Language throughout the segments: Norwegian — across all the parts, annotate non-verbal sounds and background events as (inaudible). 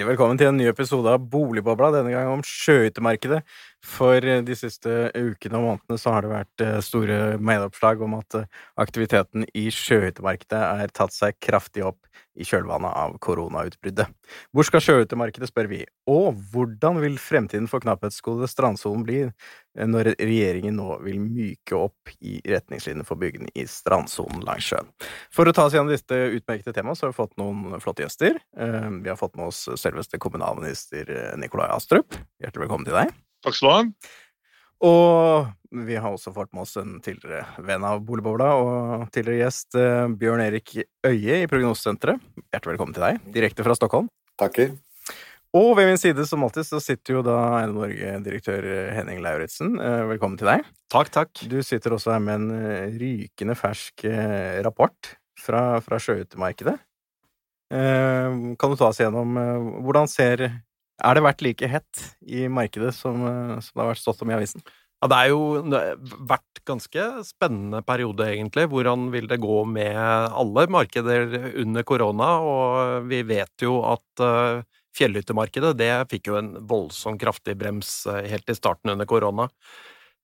Hjertelig velkommen til en ny episode av Boligbobla, denne gang om sjøhyttemarkedet. For eh, de siste ukene og månedene så har det vært eh, store medieoppslag om at eh, aktiviteten i sjøhyttemarkedet er tatt seg kraftig opp i kjølvannet av koronautbruddet. Hvor skal sjøhyttemarkedet, spør vi, og hvordan vil fremtiden for knapphetsgode strandsonen bli når regjeringen nå vil myke opp i retningslinjene for byggene i strandsonen langs sjøen? For å ta oss gjennom dette utmerkede temaet så har vi fått noen flotte gjester. Vi har fått med oss selveste kommunalminister Nikolai Astrup. Hjertelig velkommen til deg. Takk skal du ha. Og vi har også fått med oss en tidligere venn av Boligbobla og tidligere gjest, eh, Bjørn Erik Øie i Prognosesenteret. Hjertelig velkommen til deg, direkte fra Stockholm. Takker. Og ved min side, som alltid, så sitter jo da Eiendom Norge-direktør Henning Lauritzen. Eh, velkommen til deg. Takk, takk. Du sitter også her med en eh, rykende fersk rapport fra, fra sjøhyttemarkedet. Kan du ta oss gjennom hvordan ser er det vært like hett i markedet som, eh, som det har vært stått om i avisen? Ja, det er jo vært ganske spennende periode, egentlig. Hvordan vil det gå med alle markeder under korona? Og vi vet jo at fjellhyttemarkedet det fikk jo en voldsom kraftig brems helt i starten under korona.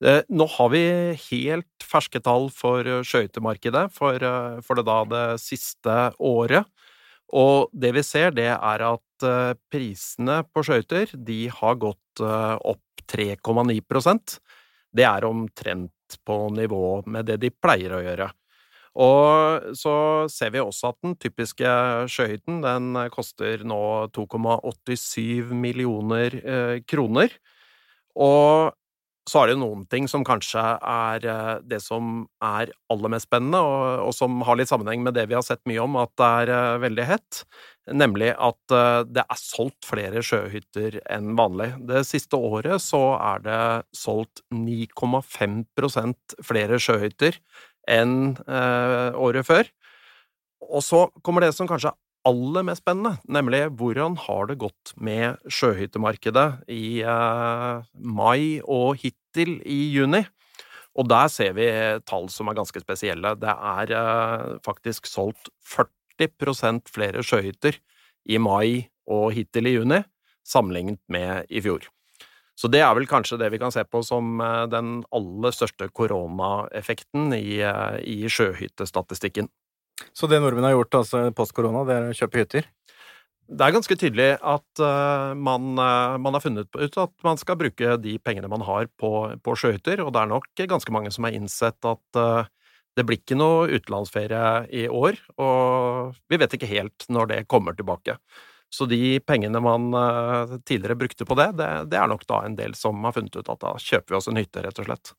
Nå har vi helt ferske tall for sjøhyttemarkedet for, for det da det siste året. Og det vi ser, det er at eh, prisene på skøyter de har gått eh, opp 3,9% Det er omtrent på nivå med det de pleier å gjøre. Og så ser vi også at den typiske skøyten den koster nå 2,87 millioner eh, kroner. Og så er det noen ting som kanskje er eh, det som er aller mest spennende, og, og, som har litt sammenheng med det vi har sett mye om, at det er uh, veldig hett, nemlig at uh, det er solgt flere sjøhytter enn vanlig. Det siste året så er det solgt 9,5 flere sjøhytter enn eh, året før. Og så kommer det som kanskje aller mest spennende, nemlig hvordan har det gått med sjøhyttemarkedet i eh, mai og hittil i juni? Og der ser vi tall som er ganske spesielle. Det er eh, faktisk solgt 40% flere sjøhytter i mai og hittil i juni sammenlignet med i fjor. Så det er vel kanskje det vi kan se på som eh, den aller største koronaeffekten i, eh, i sjøhyttestatistikken. Så det nordmenn har gjort altså post korona, det er å kjøpe hytter? Det er ganske tydelig at uh, man, uh, man, har funnet ut at man skal bruke de pengene man har på, på sjøhytter, og det er nok ganske mange som har innsett at uh, det blir ikke noe utenlandsferie i år, og vi vet ikke helt når det kommer tilbake. Så de pengene man tidligere brukte på det, det, det er nok da en del som har funnet ut at da kjøper vi oss en hytte, rett og slett.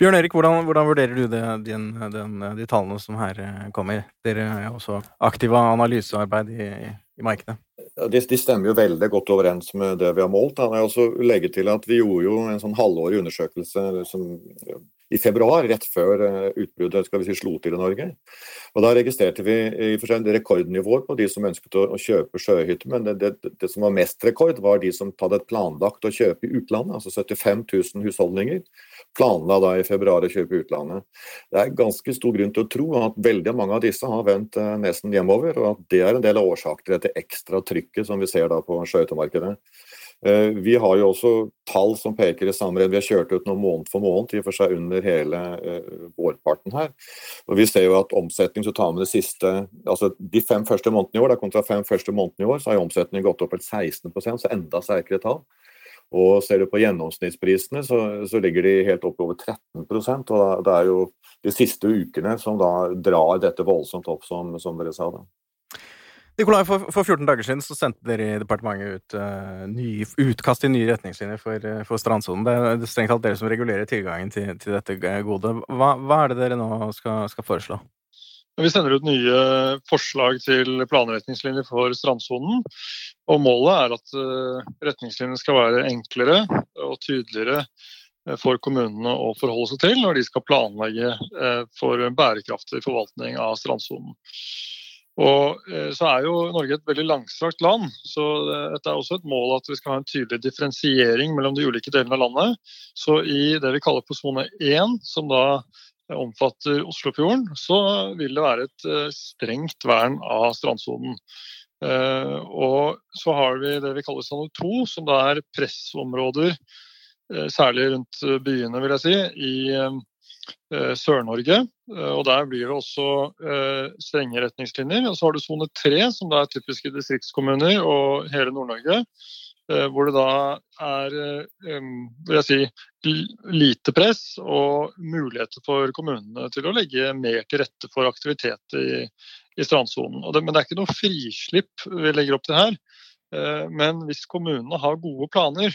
Bjørn Erik, hvordan, hvordan vurderer du det, din, den, de tallene som her eh, kommer? Dere er også aktive analysearbeid i, i markedet. De, de, stemmer jo veldig godt overens med det vi har målt. Da. Jeg også legge til at Vi gjorde jo en sånn halvårig undersøkelse som, i februar, rett før eh, utbruddet skal vi si, slo til i Norge. Og Da registrerte vi i for seg rekordnivåer på de som ønsket å, å kjøpe sjøhytte. Men det, det, det, som var mest rekord, var de som hadde planlagt å kjøpe i utlandet. Altså 75 000 husholdninger planla da i februar å kjøpe i utlandet. Det er ganske stor grunn til å tro at veldig mange av disse har vendt eh, nesen hjemover, og at det er en del av årsaken til dette ekstra trykket som vi ser da på skøytemarkedet. Eh, vi har jo også tall som peker i samme retning. Vi har kjørt ut noe måned for måned, i og for seg under hele uh, vårparten her. Og Vi ser jo at omsetning, så tar med det siste altså De fem første månedene i år, da kontra fem første månedene i år, så har omsetningen gått opp til 16% så enda sterkere tall. Og ser du på gjennomsnittsprisene, så, så ligger de helt opp over 13% og Det er jo de siste ukene som da drar dette voldsomt opp, som, som dere sa. da. Nikolai, for, for, 14 dager siden så sendte dere i departementet ut uh, ny, utkast til nye retningslinjer for, uh, for strandsonen. Det er strengt talt dere som regulerer tilgangen til, til dette gode. Hva, hva, er det dere nå skal, skal foreslå? Vi sender ut nye forslag til planretningslinjer for strandsonen. Og målet er at uh, retningslinjene skal være enklere og tydeligere eh, for kommunene å forholde seg til når de skal planlegge eh, for bærekraftig forvaltning av strandsonen. Og så er jo Norge et veldig langstrakt land, så det er også et mål at vi skal ha en tydelig differensiering mellom de ulike delene av landet. Så i det vi kaller på sone 1, som da omfatter Oslofjorden, så vil det være et strengt vern av strandsonen. Uh, og så har vi det vi kaller sone 2, som da er pressområder, særlig rundt byene, vil jeg si, i Sør-Norge. og Der blir det også strenge retningslinjer. Og så har du sone 3, som er typiske distriktskommuner og hele Nord-Norge. Hvor det da er vil jeg si, lite press og muligheter for kommunene til å legge mer til rette for aktivitet i, i strandsonen. Men det er ikke noe frislipp vi legger opp til her. Eh, men hvis kommunene har gode planer,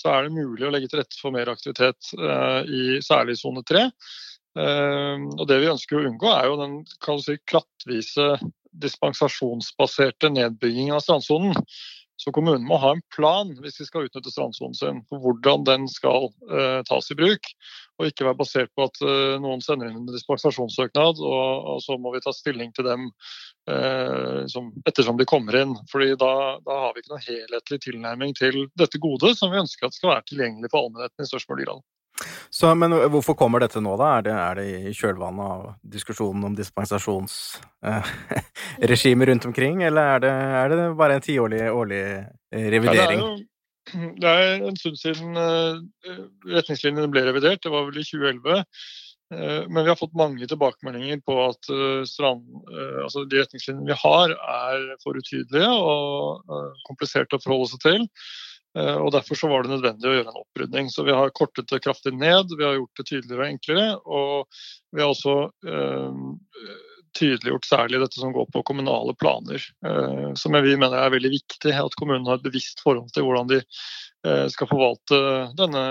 så er det mulig å legge til rette for mer aktivitet eh, i særlig sone 3. Eh, og det vi ønsker å unngå, er jo den si, klattvise dispensasjonsbaserte nedbyggingen av strandsonen. Så kommunen må ha en plan hvis de skal utnytte strandsonen sin, for hvordan den skal uh, tas i bruk. Og ikke være basert på at uh, noen sender inn en dispensasjonssøknad, og, og, så må vi ta stilling til dem uh, som, ettersom de kommer inn. Fordi da, da, har vi ikke noen helhetlig tilnærming til dette godet som vi ønsker at skal være tilgjengelig for allmennheten i størst mulig grad. Så, men hvorfor kommer dette nå, da? Er det, er det i kjølvannet av diskusjonen om dispensasjonsregimet eh, (laughs) rundt omkring, eller er det, er det bare en tiårlig årlig revidering? Ja, det, er en stund siden uh, retningslinjene ble revidert, det var vel i 2011. Uh, men vi har fått mange tilbakemeldinger på at strand, altså de retningslinjene vi har, er for utydelige og kompliserte å forholde seg til. Eh, og Derfor så var det nødvendig å gjøre en opprydning. Så Vi har kortet det kraftig ned, vi har gjort det tydeligere og enklere. Og vi har også tydeliggjort særlig dette som går på kommunale planer. Øh, som vi mener er veldig viktig, at kommunene har et bevisst forhold til hvordan de øh, skal forvalte denne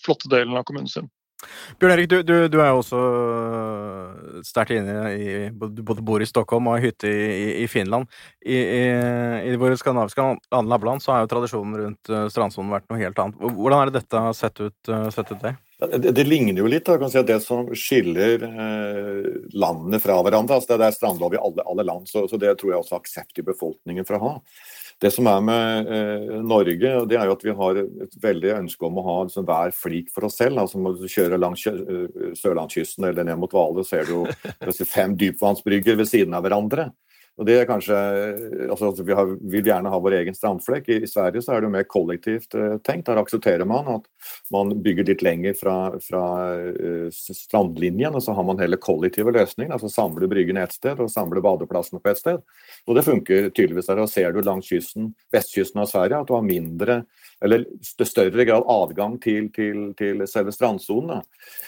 flotte delen av kommunen sin. Bjørn Erik, du, du, du er jo også øh, sterkt inne i Du både bor i Stockholm og har hytte i, i, Finland. I, i, I våre skandinaviske naboland så har jo tradisjonen rundt øh, strandsonen vært noe helt annet. Hvordan er det dette har sett ut, øh, sett ut der? Det, det, ligner jo litt. Da. kan si at Det som skiller eh, landene fra hverandre, altså det er strandlov i alle, alle land, så, så, det tror jeg også aksept i befolkningen for å ha. Det som er med eh, Norge, det er jo at vi har et veldig ønske om å ha liksom, hver flik for oss selv. altså Når du kjører langs eh, sørlandskysten eller ned mot Hvaler, ser du (laughs) fem dypvannsbrygger ved siden av hverandre. Og det er kanskje, altså Vi har, vil gjerne ha vår egen strandflekk. I, I, Sverige så er det jo mer kollektivt uh, tenkt. Der aksepterer man at man bygger litt lenger fra, fra uh, strandlinjen, og så har man heller kollektive løsninger. altså Samle bryggene ett sted og samle badeplassene på ett sted. Og det funker tydeligvis der. og Ser du langs kysten, vestkysten av Sverige at du har mindre eller større grad adgang til, til, til selve strandsonen.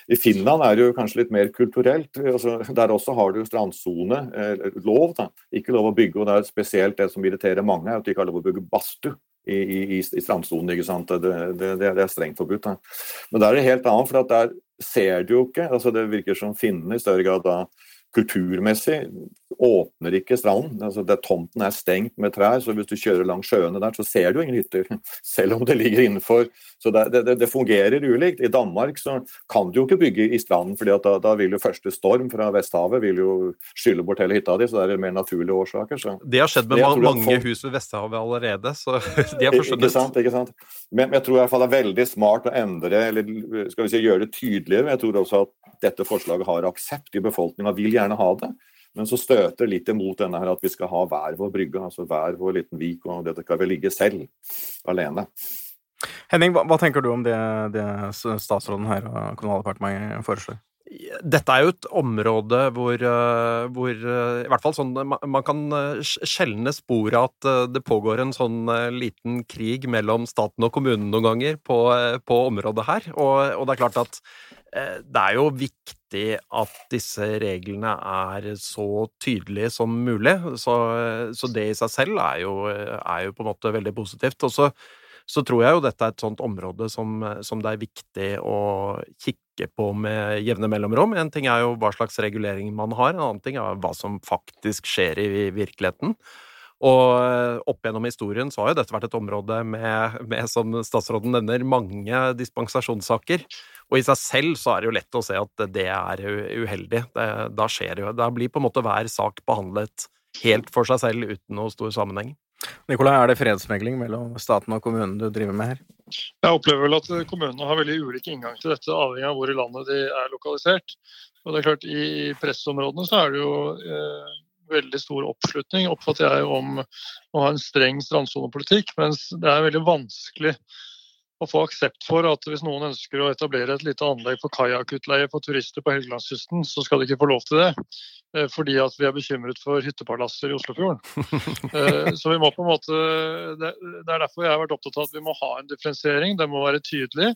I Finland er det jo kanskje litt mer kulturelt. Altså, der også har du strandsonelov. eh. Ikke lov å bygge, og det er spesielt det som irriterer mange, at de ikke har lov å bygge badstue. I, i, i, strandsonen. ikke sant? Det, det, det, er strengt forbudt. Da. Men der er det helt annet, for der ser du jo ikke altså Det virker som finnene i større grad da kulturmessig åpner ikke stranden. Altså, det, tomten er stengt med trær, så hvis du kjører langs sjøene der, så ser du ingen hytter. (laughs) Selv om det ligger innenfor. Så det, det, det fungerer ulikt. I Danmark så kan du jo ikke bygge i stranden, for da, da, vil jo første storm fra Vesthavet vil jo skylle bort hele hytta di, så det er mer naturlige årsaker. Så. Det har skjedd med mange folk... hus ved Vesthavet allerede, så (laughs) de har forsvunnet. Ikke sant, ikke sant. Men jeg tror i hvert fall det er veldig smart å endre, eller skal vi si gjøre det tydeligere. Jeg tror også at dette forslaget har aksept i befolkninga, vil gjerne ha det. Men så støter det litt imot denne her at vi skal ha hver vår brygge, altså hver vår liten vik, og dette skal vi ligge selv, alene. Henning, hva, hva tenker du om det, det statsråden her og Kommunaldepartementet foreslår? Dette er jo et område hvor, eh, hvor, eh, i hvert fall sånn, man kan eh, skjelne sporet at det pågår en sånn liten krig mellom staten og kommunen noen ganger på, på området her. Og, og, det er klart at det er jo viktig at disse reglene er så tydelige som mulig. Så, så det i seg selv er jo, er jo, på en måte veldig positivt. Og så, så tror jeg jo dette er et sånt område som, som det er viktig å kikke på med jevne mellomrom. En ting er jo hva slags regulering man har, en annen ting er hva som faktisk skjer i virkeligheten. Og eh, opp gjennom historien så har jo dette vært et område med, med som statsråden nevner, mange dispensasjonssaker. Og i seg selv så er det jo lett å se at det er uheldig. Det, da skjer jo Da blir på en måte hver sak behandlet helt for seg selv uten noe stor sammenheng. Nikolai, er det fredsmegling mellom staten og kommunen du driver med her? Jeg opplever vel at kommunene har veldig ulik inngang til dette, avhengig av hvor i landet de er lokalisert. Og det er klart, I pressområdene så er det jo eh, veldig stor oppslutning, oppfatter jeg, om å ha en streng strandsonepolitikk, mens det er veldig vanskelig å få aksept for at hvis noen ønsker å etablere et lite anlegg for kajakkutleie for turister på Helgelandskysten, så skal de ikke få lov til det. Eh, fordi at vi er bekymret for hyttepalasser i Oslofjorden. (laughs) Eh, så vi må på en måte, Det er derfor jeg har vært opptatt av at vi må ha en differensiering. Det må være tydelig.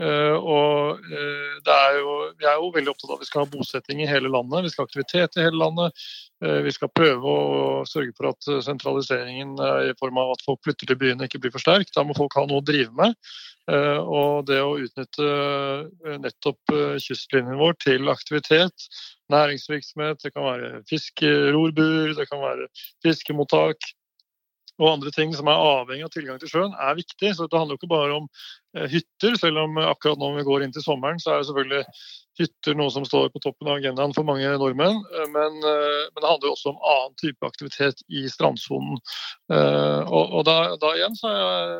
Uh, og uh, er jo, Vi er jo veldig opptatt av at vi skal ha bosetting i hele landet, vi skal ha aktivitet i hele landet. Uh, vi skal prøve å sørge for at sentraliseringen i form av at folk flytter til byene ikke blir for sterk. Da må folk ha noe å drive med. og det å utnytte nettopp kystlinjen vår til aktivitet, næringsvirksomhet, det kan være fiskerorbuer, det kan være fiskemottak og andre ting som er avhengig av tilgang til sjøen, er viktig. Så det handler jo ikke bare om eh, hytter, selv om akkurat nå vi går inn til sommeren, så er det selvfølgelig hytter noe som står på toppen av agendaen for mange nordmenn. Eh, men, eh, men det handler jo også om annen type aktivitet i strandsonen. Og, og da, da, igjen så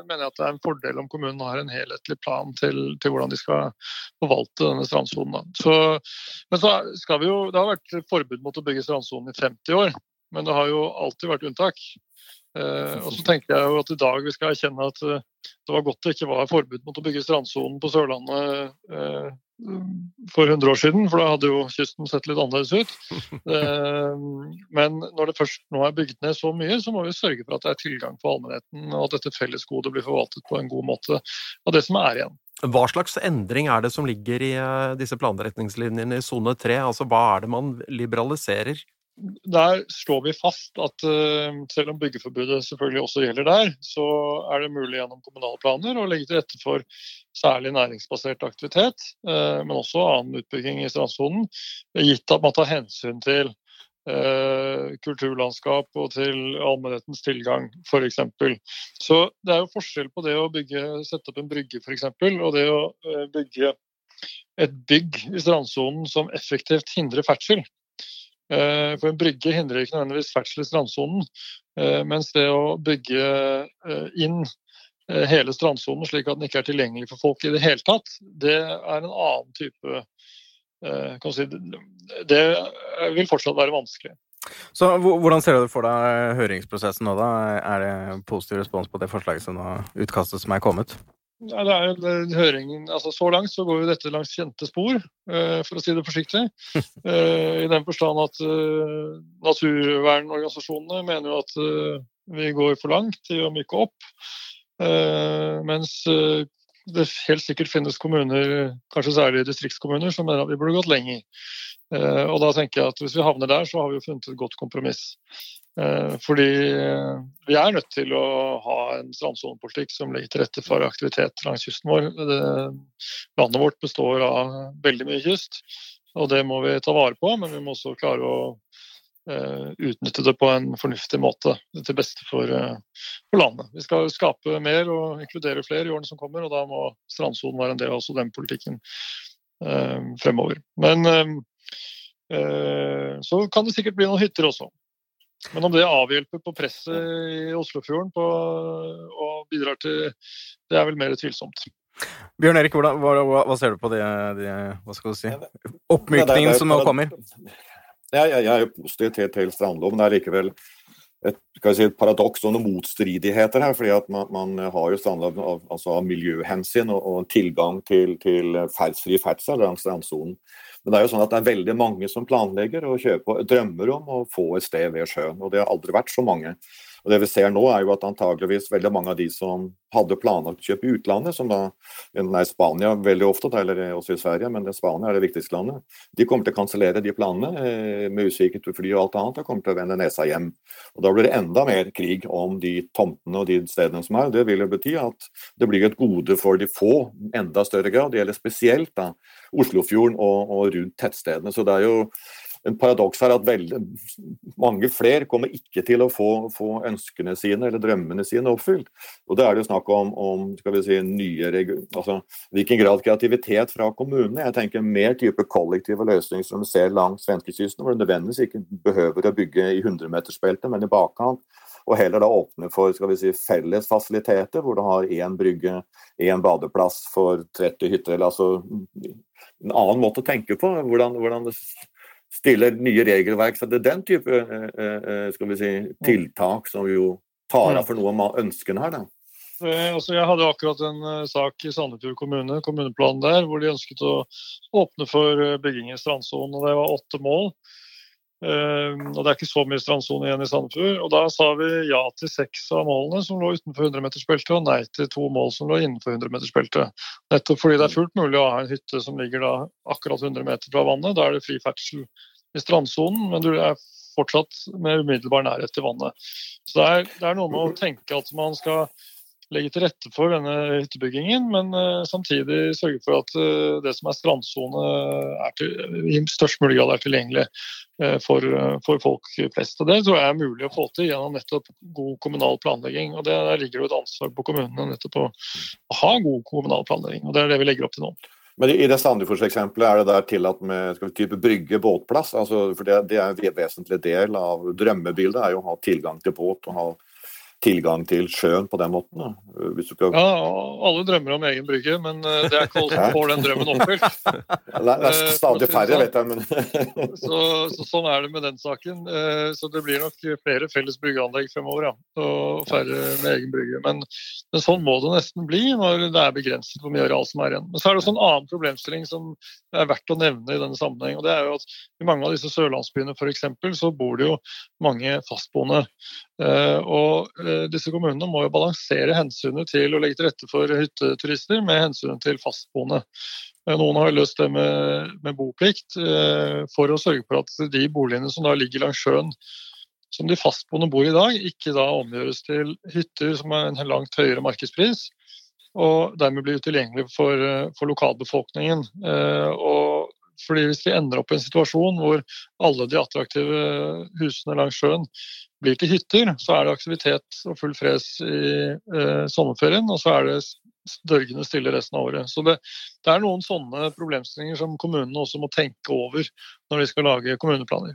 mener jeg at det er en fordel om kommunen har en helhetlig plan til, til hvordan de skal forvalte denne strandsonen. Så, men så skal vi jo, det har vært forbud mot å bygge strandsonen i 50 år. Men det har jo alltid vært unntak. Uh, (laughs) og så tenker jeg jo at i dag vi skal erkjenne at uh, det var godt det ikke var forbud mot å bygge strandsonen på Sørlandet uh, for 100 år siden, for da hadde jo kysten sett litt annerledes ut. (laughs) men når det først nå er bygd ned så mye, så må vi sørge for at det er tilgang for allmennheten, og at dette fellesgodet blir forvaltet på en god måte av det som er igjen. Hva slags endring er det som ligger i disse planretningslinjene i sone 3? Altså, hva er det man liberaliserer? Der slår vi fast at uh, selv om byggeforbudet selvfølgelig også gjelder der, så er det mulig gjennom kommunale planer å legge til rette for særlig næringsbasert aktivitet, uh, men også annen utbygging i strandsonen, gitt at man tar hensyn til uh, kulturlandskap og til allmennhetens tilgang, f.eks. Så det er jo forskjell på det å bygge, sette opp en brygge f.eks., og det å bygge et bygg i strandsonen som effektivt hindrer ferdsel. Eh, for en brygge hindrer ikke nødvendigvis ferdsel i strandsonen, eh, mens det å bygge eh, inn hele strandsonen slik at den ikke er tilgjengelig for folk i det hele tatt, det er en annen type si, Det vil fortsatt være vanskelig. Så Hvordan ser du for deg høringsprosessen nå? da? Er det positiv respons på det forslaget som nå, utkastet som er kommet? Ja, det er, det, høringen, altså Så langt så går jo dette langs kjente spor, uh, for å si det forsiktig. Uh, (laughs) I den forstand at uh, naturvernorganisasjonene mener jo at vi går for langt i å myke opp. mens det helt sikkert finnes kommuner, kanskje særlig distriktskommuner, som mener at vi burde gått lenger. og da tenker jeg at Hvis vi havner der, så har vi jo funnet et godt kompromiss. Eh, fordi eh, vi er nødt til å ha en strandsonepolitikk som legger til rette for aktivitet langs kysten vår. Landet vårt består av veldig mye kyst, og det må vi ta vare på. Men vi må også klare å uh, utnytte det på en fornuftig måte til beste for, landet. Vi skal skape mer og inkludere flere i årene som kommer, og da må strandsonen være en del av også den politikken fremover. Men så kan det sikkert bli noen hytter også. Men om det avhjelper på presset i Oslofjorden på, og bidrar til Det er vel mer tvilsomt. Bjørn Erik, hva, hva, hva, ser du på det, det hva skal du si, oppmykningen som nå kommer? Jeg, jeg, jeg er jo positiv til, til strandloven. det er likevel et, si, et paradoks og noen motstridigheter her. fordi at man, man har jo strandlov av, altså av miljøhensyn og, og tilgang til, til ferdsfri ferdsel langs strandsonen. Men det er jo sånn at det er veldig mange som planlegger og kjøper, drømmer om å få et sted ved sjøen. Og det har aldri vært så mange. Og Det vi ser nå er jo at antageligvis veldig mange av de som hadde planlagt kjøpe i utlandet, som da er Spania veldig ofte, eller også i Sverige, men Spania er det viktigste landet, de kommer til å kansellere de planene med med usikkert fly og alt annet. og kommer til å vende nesa hjem. Og Da blir det enda mer krig om de tomtene og de stedene som er. Det vil jo bety at det blir et gode for de få, enda større grad. Det gjelder spesielt da Oslofjorden og, og rundt tettstedene. Så det er jo en paradoks her at veldig, mange flere kommer ikke til å få, få, ønskene sine eller drømmene sine oppfylt. Og Da er det jo snakk om, om skal vi si, nye altså hvilken grad kreativitet fra kommunene. Jeg tenker mer type kollektive løsninger som vi ser langs svenskekysten, hvor det nødvendigvis ikke behøver å bygge i 100-metersbeltet, men i bakkant. Og heller da åpne for skal vi si, felles fasiliteter, hvor du har én brygge, én badeplass for 30 hytter. eller altså en annen måte å tenke på. Hvordan, hvordan stiller nye regelverk. Så det er den type eh, eh, skal vi si, tiltak som jo tar av for noe av ønskene her. da. Eh, altså jeg hadde akkurat en sak i Sandefjord kommune, kommuneplanen der, hvor de ønsket å åpne for bygging i strandsonen. og Det var åtte mål. Og Det er ikke så mye strandsone igjen i Sandefjord. og Da sa vi ja til seks av målene som lå utenfor 100-metersbeltet, og nei til to mål som lå innenfor 100-metersbeltet. Nettopp fordi det er fullt mulig å ha en hytte som ligger da akkurat 100 meter fra vannet. Da er det fri ferdsel i strandsonen, men du er fortsatt med umiddelbar nærhet til vannet. Så det er, det er, noe med å tenke at man skal legge til rette for denne hyttebyggingen, men uh, samtidig sørge for at uh, det som er strandsone i størst mulig grad er tilgjengelig for, for, folk flest. Og Det tror jeg er mulig å få til gjennom nettopp god kommunal planlegging. og det, Der ligger det et ansvar på kommunene nettopp å, å ha god kommunal planlegging. og Det er det vi legger opp til nå. Men i det Sandefjords-eksempelet er det der tillatt med skal vi type brygge båtplass? Altså, for det, det er en vesentlig del av drømmebildet, er jo å ha tilgang til båt og ha tilgang til sjøen på den måten? Da. Skal... Ja, alle drømmer om egen brygge, men eh, det er ikke alle som får den drømmen oppfylt. (laughs) Det er eh, stadig færre, vet jeg. Men... (laughs) så, så, sånn er det med den saken. Eh, så det blir nok flere felles bryggeanlegg fremover, ja. og færre med egen brygge. Men, men, sånn må det nesten bli når det er begrenset hvor mye areal som er igjen. Men så er det også en annen problemstilling som er verdt å nevne i denne sammenheng. og det er jo at I mange av disse sørlandsbyene for eksempel, så bor det jo mange fastboende. Og Eh, disse kommunene må jo balansere hensynet til å legge til rette for hytteturister med hensynet til fastboende. Eh, noen har løst det med, med boplikt eh, for å sørge for at de boligene som da ligger langs sjøen, som de fastboende bor i dag, ikke da omgjøres til hytter som har en langt høyere markedspris, og dermed blir utilgjengelig for, for lokalbefolkningen. Og fordi Hvis vi ender opp i en situasjon hvor alle de attraktive husene langs sjøen blir til hytter, så er det aktivitet og full fres i eh, sommerferien, og så er det dørgende stille resten av året. Så det, det, er noen sånne problemstillinger som kommunene også må tenke over når de skal lage kommuneplaner.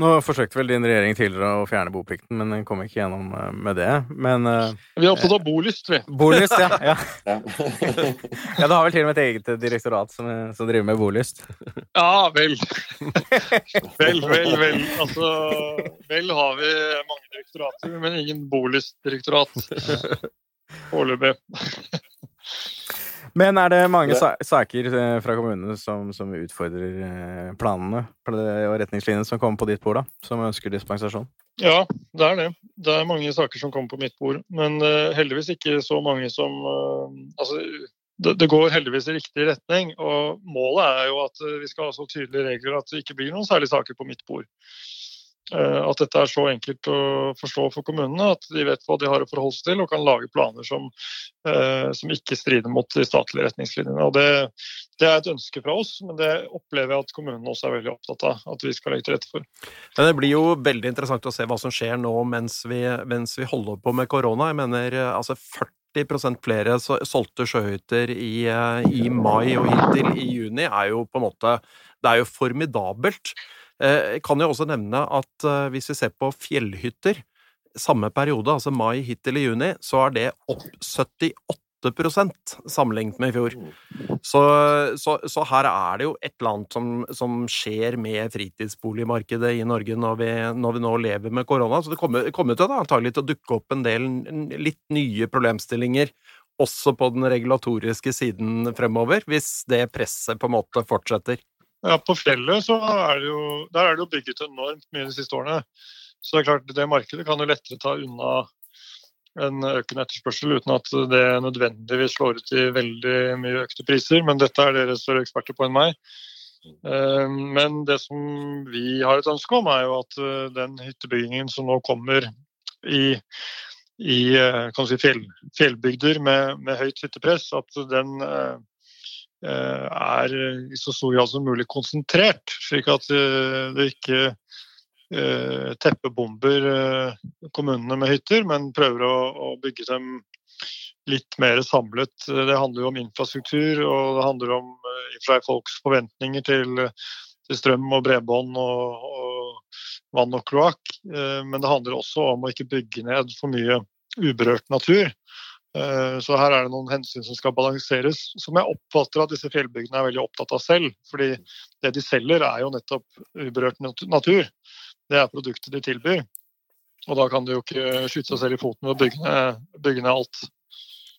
Nå forsøkte vel din regjering tidligere å fjerne boplikten, men den kom ikke gjennom eh, med det. Men uh, Vi er opptatt av bolyst, vi. Bolyst, ja. Ja, (laughs) ja. ja du har vel til og med et eget direktorat som, som driver med bolyst? Ja vel. Vel, vel, vel. Altså, vel har vi mange direktorater, men ingen bolystdirektorat foreløpig. Men er det mange sa saker eh, fra kommunene som, som, utfordrer eh, planene og retningslinjene som kommer på ditt bord, da, som ønsker dispensasjon? Ja, det er det. Det er mange saker som kommer på mitt bord. Men uh, heldigvis ikke så mange som uh, Altså, det, det, går heldigvis i riktig retning. Og målet er jo at vi skal ha så tydelige regler at det ikke blir noen særlige saker på mitt bord. Eh, at dette er så enkelt å forstå for kommunene at de vet hva de har å forholde seg til og kan lage planer som, eh, som ikke strider mot de statlige retningslinjene. Det, det, er et ønske fra oss, men det opplever jeg at kommunene også er veldig opptatt av at vi skal legge til rette for. Men det blir jo veldig interessant å se hva som skjer nå mens vi, mens vi holder på med korona. Jeg mener eh, altså 40% flere solgte sjøhytter i, i mai og hittil i juni er jo på en måte Det er jo formidabelt. Eh, jeg kan jo også nevne at eh, hvis vi ser på fjellhytter, samme periode, altså mai, hittil i juni, så er det opp 78% sammenlignet med i fjor. Så, så, så, her er det jo et eller annet som, som skjer med fritidsboligmarkedet i Norge når vi, når vi, nå lever med korona. Så det kommer, kommer til da, antagelig til å dukke opp en del litt nye problemstillinger også på den regulatoriske siden fremover, hvis det presset på en måte fortsetter. Ja, På fjellet så er det jo, der er det jo bygget enormt mye de siste årene. Så det er klart det markedet kan jo lettere ta unna en økende etterspørsel uten at det nødvendigvis slår ut i veldig mye økte priser. Men dette er dere større eksperter på enn meg. Eh, men det som vi har et ønske om, er jo at eh, den hyttebyggingen som nå kommer i, i eh, si fjell, fjellbygder med, med, høyt hyttepress, at den er i så stor grad som mulig konsentrert, slik at det ikke teppebomber kommunene med hytter, men prøver å, bygge dem litt mer samlet. Det handler jo om infrastruktur, og det handler om folks forventninger til strøm og bredbånd og, og, vann og kloakk. Men det handler også om å ikke bygge ned for mye uberørt natur. Eh, så her er det noen hensyn som skal balanseres, som jeg oppfatter at disse fjellbygdene er veldig opptatt av selv. fordi det de selger er jo nettopp uberørt natur. Det er produktet de tilbyr. Og da kan de jo ikke skyte seg selv i foten ved å bygge ned, alt.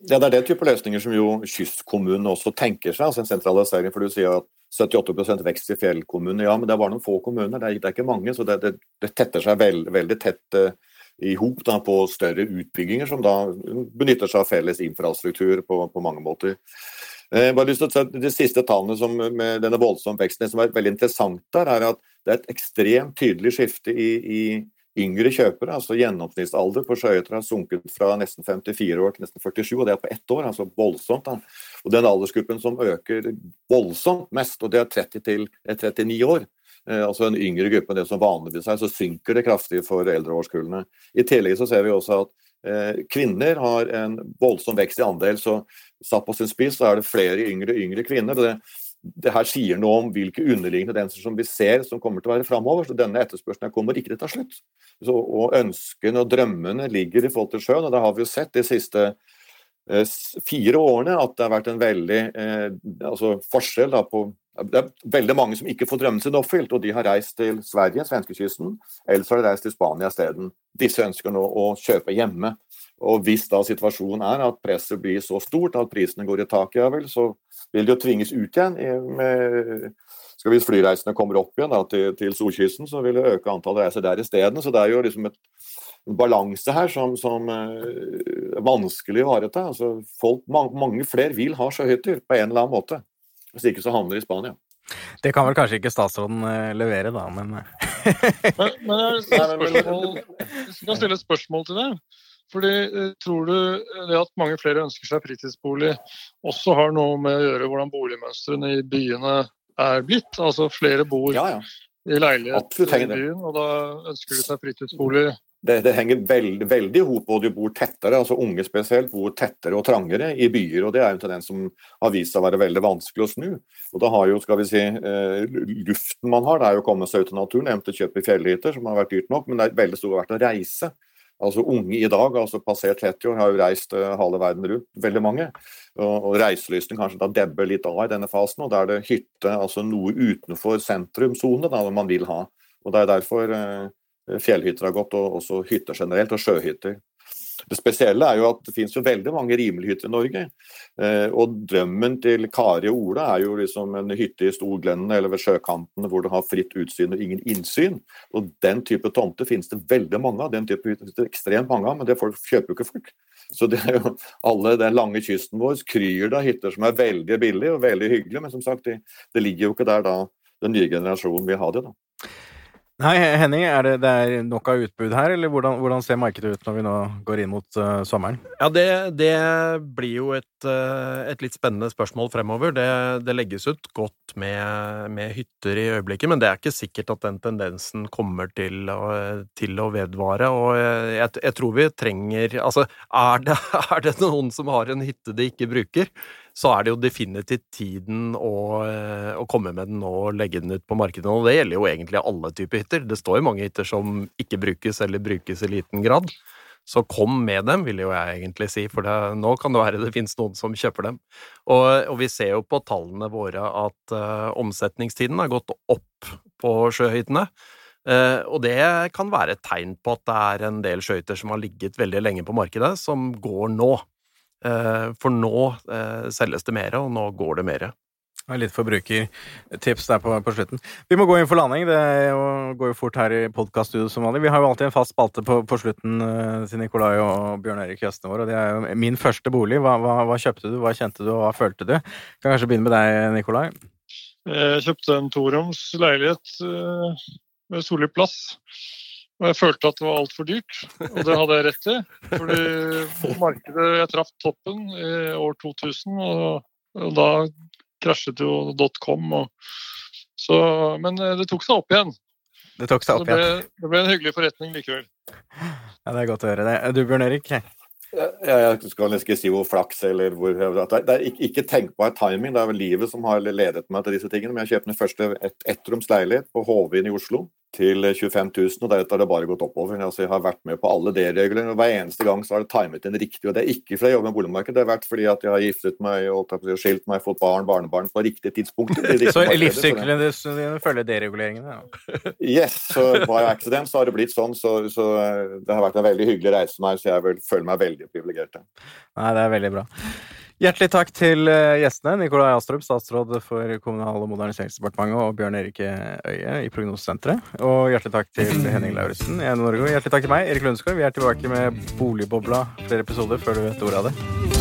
Ja, Det er den type løsninger som jo kystkommunene også tenker seg, altså en sentralisering. For du sier at 78% vekst i fjellkommuner. Ja, men det bare noen få kommuner, det er, ikke mange. Så det, det, det tetter seg veld, veldig tett uh, i hop på større utbygginger, som da benytter seg av felles infrastruktur på, på mange måter. Jeg eh, bare lyst til å ta De siste tallene som, med denne voldsomme veksten, som er veldig interessant der, er at det er et ekstremt tydelig skifte i, i yngre kjøpere. altså Gjennomsnittsalder på sjøhytter har sunket fra nesten 54 år til nesten 47, og det er på ett år. altså voldsomt. Da. Og Den aldersgruppen som øker voldsomt mest, og det er 30 til 39 år, Eh, altså en yngre gruppe enn det som vanligvis er, så synker det kraftig for eldreårskullene. I tillegg så ser vi også at eh, kvinner har en voldsom vekst i andel. så Satt på sin spiss så er det flere yngre yngre kvinner. Det, det her sier noe om hvilke underliggende tendenser som vi ser som kommer til å være framover. Så denne etterspørselen kommer ikke til å ta slutt. Så, og ønskene og drømmene ligger i forhold til sjøen, og det har vi jo sett de siste eh, fire årene at det har vært en veldig eh, altså forskjell da, på det er veldig mange som ikke får drømmen sin oppfylt, og de har reist til Sverige, svenskekysten, eller så har de reist til Spania isteden. Disse ønsker nå å kjøpe hjemme. Og hvis da situasjonen er at presset blir så stort at prisene går i taket, ja vel, så vil de jo tvinges ut igjen. Skal Hvis flyreisene kommer opp igjen da, til, til Solkysten, så vil det øke antallet reiser der isteden. Så det er jo liksom et, en balanse her som, som er vanskelig å ivareta. Altså, mange, mange flere vil ha sjøhytter på en eller annen måte. Hvis ikke så havner de i Spania. Det kan vel kanskje ikke statsråden uh, levere, da, men eh. (laughs) Men, men jeg, kan stille et spørsmål til deg. Fordi, uh, Tror du det at mange flere ønsker seg fritidsbolig, også har noe med å gjøre hvordan boligmønstrene i byene er blitt? Altså flere bor ja, ja. i leilighet i byen, og da ønsker de seg fritidsbolig det, det, henger veld, veldig i hop, og du bor tettere, altså unge spesielt, bor tettere og trangere i byer. og Det er en tendens som har vist seg å være veldig vanskelig å snu. Og da har jo, skal vi si, eh, Luften man har, det er jo å komme seg ut i naturen, eventuelt kjøpe fjellhytter, som har vært dyrt nok, men det er veldig stor verdt å reise. Altså Unge i dag, altså passert 30 år, har jo reist uh, halve verden rundt, veldig mange. Og, og Reiselysten kanskje da debber litt av i denne fasen, og da er det hytte, altså noe utenfor sentrumssone, da man vil ha. Og Det er derfor uh, fjellhytter har gått, og også hytter generelt, og sjøhytter. Det spesielle er jo at det finnes jo veldig mange rimelighytter i Norge. Eh, og drømmen til Kari og Ola er jo liksom en hytte i Storglennene eller ved sjøkantene hvor du har fritt utsyn og ingen innsyn. Og Den type tomter finnes det veldig mange av. Den type hytter ekstremt mange av, men det folk kjøper jo ikke folk. Så det er jo alle den lange kysten vår kryr det av hytter som er veldig billige og veldig hyggelige, men som sagt, det, det ligger jo ikke der da den nye generasjonen vil ha det. da. Nei, Henning, er det, det er nok av utbud her, eller hvordan, hvordan, ser markedet ut når vi nå går inn mot uh, sommeren? Ja, det, det, blir jo et, uh, et, litt spennende spørsmål fremover. Det, det legges ut godt med, med, hytter i øyeblikket, men det er ikke sikkert at den tendensen kommer til å, til å vedvare. Og jeg, jeg, tror vi trenger Altså, er det, (laughs) er det noen som har en hytte de ikke bruker? Så er det jo definitivt tiden å, eh, å, komme med den og legge den ut på markedet. Og det gjelder jo egentlig alle typer hytter. Det står jo mange hytter som ikke brukes eller brukes i liten grad. Så kom med dem, vil jo jeg egentlig si, for det, nå kan det være det finnes noen som kjøper dem. Og, og vi ser jo på tallene våre at uh, omsetningstiden har gått opp på sjøhyttene. Uh, og det kan være et tegn på at det er en del sjøhytter som har ligget veldig lenge på markedet, som går nå. Eh, for nå eh, selges det mer, og nå går det mer. Litt forbrukertips der på, på, slutten. Vi må gå inn for landing. Det jo, går jo fort her i podkaststudio som vanlig. Vi har jo alltid en fast spalte på, på slutten uh, til Nikolai og Bjørn Erik gjestene våre. Og det er jo min første bolig. Hva, hva, hva, kjøpte du, hva kjente du, og hva følte du? Jeg kan kanskje begynne med deg, Nikolai? Jeg kjøpte en toroms leilighet med solid plass. Og jeg følte at det var altfor dyrt, og det hadde jeg rett i. Fordi markedet Jeg traff toppen i år 2000, og, og da krasjet jo dotcom. Men det tok seg opp igjen. Det tok seg opp det, igjen. ble, det ble en hyggelig forretning likevel. Ja, det er godt å høre det. Du, Bjørn Erik? Ja, jeg skal nesten ikke si hvor flaks eller hvor Det er ikke, ikke tenkbar timing. Det er vel livet som har ledet meg til disse tingene. Men jeg kjøpte den første et ettroms leilighet på Hovin i Oslo til 25 000, og deretter har det bare gått oppover. Altså, jeg har vært med på alle D-regler, og hver eneste gang så har det timet inn riktig. Og det er ikke fordi jeg jobber med boligmarkedet, det har vært fordi at jeg har giftet meg, si, skilt meg, fått barn, barnebarn på riktig tidspunkt. (laughs) Så livssyklene dine følger dereguleringene? Ja. (laughs) Yes, så by accident så har det blitt sånn, så, så eh, det har vært en veldig hyggelig reise for meg, så jeg vil, føler meg veldig privilegert. Nei, det er veldig bra. Hjertelig takk til eh, gjestene. Nikolai Astrup, statsråd for Kommunal- og moderniseringsdepartementet, og Bjørn Erik Øie i Prognosesenteret. Og hjertelig takk til (clears throat) Henning Lauritzen i NO Norge. Og hjertelig takk til meg, Erik Lundsgaard. Vi er tilbake med Boligbobla flere episoder før du vet ordet av det.